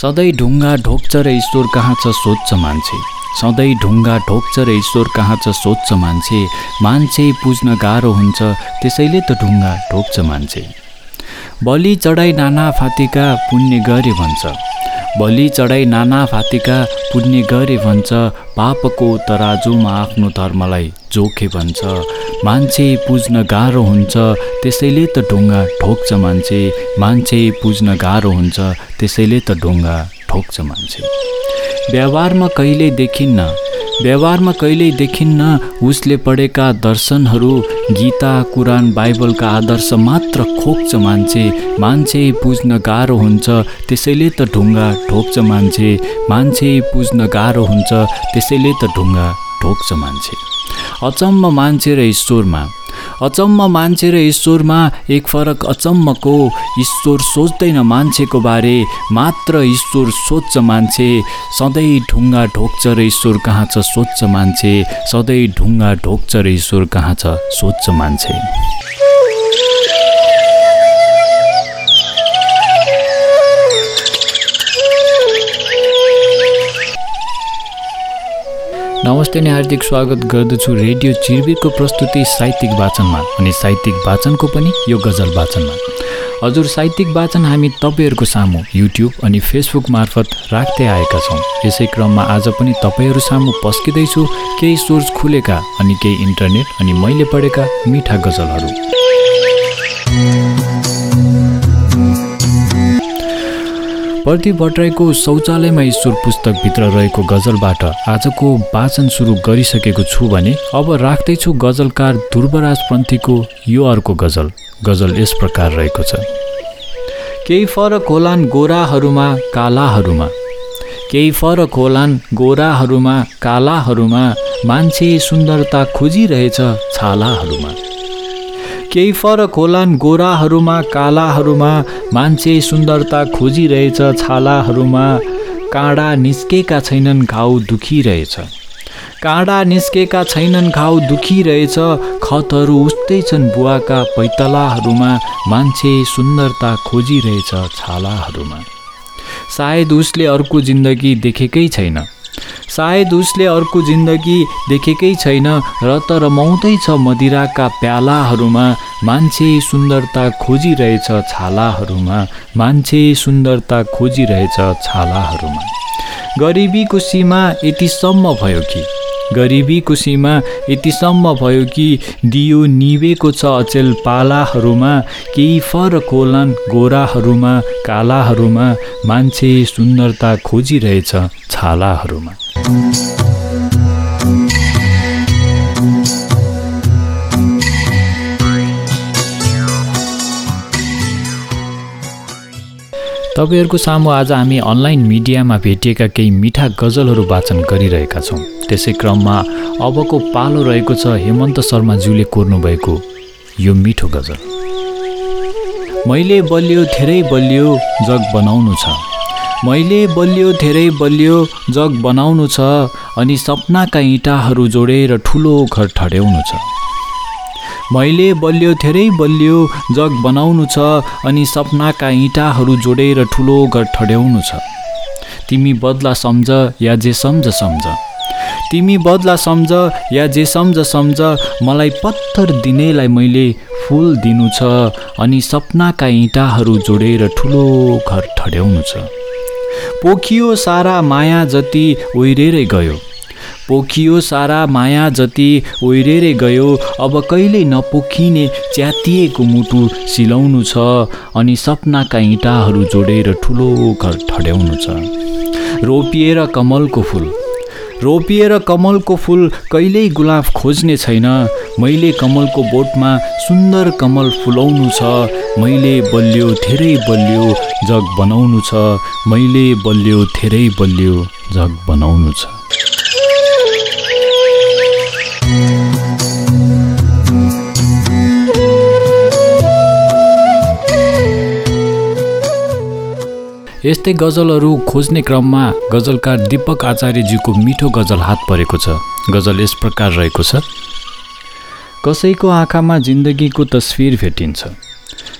सधैँ ढुङ्गा ढोक्छ र ईश्वर कहाँ छ सोध्छ मान्छे। सधैँ ढुङ्गा ढोक्छ र ईश्वर कहाँ छ सोध्छ मान्छे। मान्छे पुज्न गाह्रो हुन्छ त्यसैले त ढुङ्गा ढोक्छ मान्छे। बलि चढाइ नाना फातिका पुण्य गरे भन्छ। बलि चढाइ नाना फातिका पुण्य गरे भन्छ पापको तराजुमा आफ्नो धर्मलाई जोखे भन्छ। मान्छे पुज्न गाह्रो हुन्छ त्यसैले त ढुङ्गा ठोक्छ मान्छे। मान्छे पुज्न गाह्रो हुन्छ त्यसैले त ढुङ्गा ठोक्छ मान्छे। व्यवहारमा कहिल्यै देखिन्न व्यवहारमा कहिल्यै देखिन्न उसले पढेका दर्शनहरू गीता कुरान बाइबलका आदर्श मात्र खोक्छ मान्छे। मान्छे पुज्न गाह्रो हुन्छ त्यसैले त ढुङ्गा ढोक्छ मान्छे। मान्छे पुज्न गाह्रो हुन्छ त्यसैले त ढुङ्गा ढोक्छ मान्छे। अचम्म मान्छे र ईश्वरमा। अचम्म मान्छे र ईश्वरमा एक फरक अचम्मको। ईश्वर सोच्दैन मान्छेको बारे मात्र ईश्वर सोध्छ मान्छे। सधैँ ढुङ्गा ढोक्छ र ईश्वर कहाँ छ सोध्छ मान्छे। सधैँ ढुङ्गा ढोक्छ र ईश्वर कहाँ छ सोध्छ मान्छे। नमस्ते नै हार्दिक स्वागत गर्दछु रेडियो चिर्बिरको प्रस्तुति साहित्यिक वाचनमा अनि साहित्यिक वाचनको पनि यो गजल वाचनमा। हजुर साहित्यिक वाचन हामी तपाईँहरूको सामु युट्युब अनि फेसबुक मार्फत राख्दै आएका छौँ। यसै क्रममा आज पनि तपाईँहरू सामु पस्किँदैछु। केही सोर्स खुलेका अनि केही इन्टरनेट अनि मैले पढेका मिठा गजलहरू। प्रदीप भट्टराईको शौचालयमा ईश्वर पुस्तकभित्र रहेको गजलबाट आजको वाचन सुरु गरिसकेको छु भने अब राख्दैछु गजलकार ध्रुवराज पन्थीको यो अर्को गजल। गजल यस प्रकार रहेको छ। केही फरक होलान् गोराहरूमा कालाहरूमा। केही फरक होलान् गोराहरूमा कालाहरूमा। मान्छे सुन्दरता खोजिरहेछ छालाहरूमा। केही फरक होलान्। गोराहरूमा कालाहरूमा मान्छे सुन्दरता खोजिरहेछ छालाहरूमा काँडा निस्केका छैनन् घाउ दुखिरहेछ। काँडा निस्केका छैनन् घाउ दुखिरहेछ खतहरू उस्तै छन् बुवाका पैतलाहरूमा मान्छे सुन्दरता खोजिरहेछ छालाहरूमा। सायद उसले अर्को जिन्दगी देखेकै छैन। सायद उसले अर्को जिन्दगी देखेकै छैन र त रमाउँदैछ मदिराका प्यालाहरूमा। मान्छे सुन्दरता खोजिरहेछ छालाहरूमा। मान्छे सुन्दरता खोजिरहेछ छालाहरूमा। गरिबीको सीमा यतिसम्म भयो कि? गरिबीको सीमा यतिसम्म भयो कि दियो निवेको छ अचेल पालाहरूमा केही फरक होलान् गोराहरूमा कालाहरूमा मान्छे सुन्दरता खोजिरहेछ छालाहरूमा। तपाईँहरूको सामु आज हामी अनलाइन मिडियामा भेटिएका केही मिठा गजलहरू वाचन गरिरहेका छौँ। त्यसै क्रममा अबको पालो रहेको छ हेमन्त शर्माज्यूले कोर्नुभएको यो मिठो गजल। मैले बलियो धेरै बलियो जग बनाउनु छ। मैले बलियो धेरै बलियो जग बनाउनु छ अनि सपनाका इँटाहरू जोडेर ठुलो घर ठड्याउनु छ। मैले बलियो धेरै बलियो जग बनाउनु छ अनि सपनाका इँटाहरू जोडेर ठुलो घर ठड्याउनु छ। तिमी बदला सम्झ या जे सम्झ सम्झ। तिमी बदला सम्झ या जे सम्झ सम्झ। मलाई पत्थर दिनेलाई मैले फुल दिनु छ अनि सपनाका इँटाहरू जोडेर ठुलो घर ठड्याउनु छ। पोखियो सारा माया जति ओइरेरै गयो। पोखियो सारा माया जति ओइरेरै गयो अब कहिल्यै नपोखिने च्यातिएको मुटु सिलाउनु छ अनि सपनाका इँटाहरू जोडेर ठुलो घर ठड्याउनु छ। रोपिएर कमलको फुल। रोपिएर कमलको फुल कहिल्यै गुलाब खोज्ने छैन। मैले कमलको बोटमा सुन्दर कमल फुलाउनु छ। मैले बलियो धेरै बलियो जग बनाउनु छ। मैले बलियो धेरै बलियो जग बनाउनु छ। यस्तै गजलहरू खोज्ने क्रममा गजलकार दिपक आचार्यजीको मिठो गजल हात परेको छ। गजल यस प्रकार रहेको छ। कसैको आँखामा जिन्दगीको तस्विर भेटिन्छ।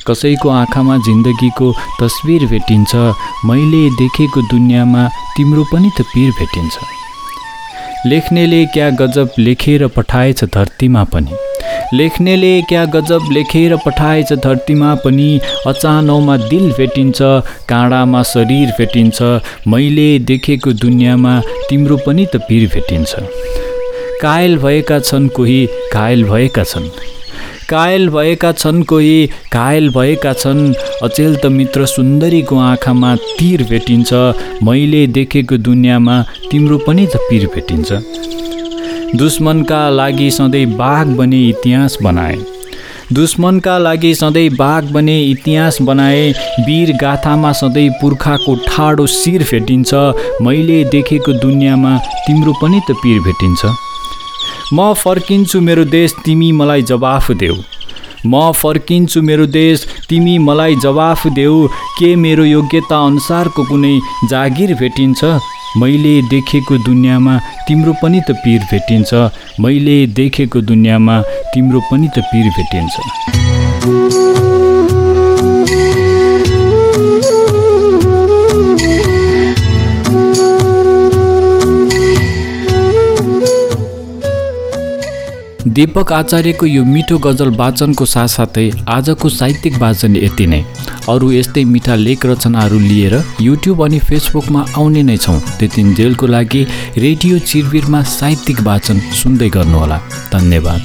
कसैको आँखामा जिन्दगीको तस्बिर भेटिन्छ। मैले देखेको दुनियाँमा तिम्रो पनि त पिर भेटिन्छ। लेख्नेले क्या गजब लेखेर पठाएछ धरतीमा पनि। लेख्नेले क्या गजब लेखेर पठाएछ धरतीमा पनि? अचानौमा दिल भेटिन्छ काँडामा शरीर भेटिन्छ। मैले देखेको दुनियाँमा तिम्रो पनि त पिर भेटिन्छ। कायल भएका छन् कोही घायल भएका छन्। कायल भएका छन् कोही घायल भएका छन्। अचेल त मित्र सुन्दरीको आँखामा तीर भेटिन्छ। मैले देखेको दुनियाँमा तिम्रो पनि त पिर भेटिन्छ। दुश्मनका लागि सधैँ बाघ बने इतिहास बनाए। दुश्मनका लागि सधैँ बाघ बने इतिहास बनाए वीर गाथामा सधैँ पुर्खाको ठाडो शिर भेटिन्छ मैले देखेको दुनियाँमा तिम्रो पनि त पिर भेटिन्छ। म फर्किन्छु मेरो देश तिमी मलाई जवाफ देऊ। म फर्किन्छु मेरो देश तिमी मलाई जवाफ देऊ के मेरो योग्यता अनुसारको कुनै जागिर भेटिन्छ? मैले देखेको दुनियाँमा तिम्रो पनि त पिर भेटिन्छ। मैले देखेको दुनियाँमा तिम्रो पनि त पिर भेटिन्छ। दीपक आचार्यको यो मिठो गजल वाचनको साथसाथै आजको साहित्यिक वाचन यति नै। अरू यस्तै मिठा लेख रचनाहरू लिएर युट्युब अनि फेसबुकमा आउने नै छौँ। जेलको लागि रेडियो चिरबिरमा साहित्यिक वाचन सुन्दै गर्नुहोला। धन्यवाद।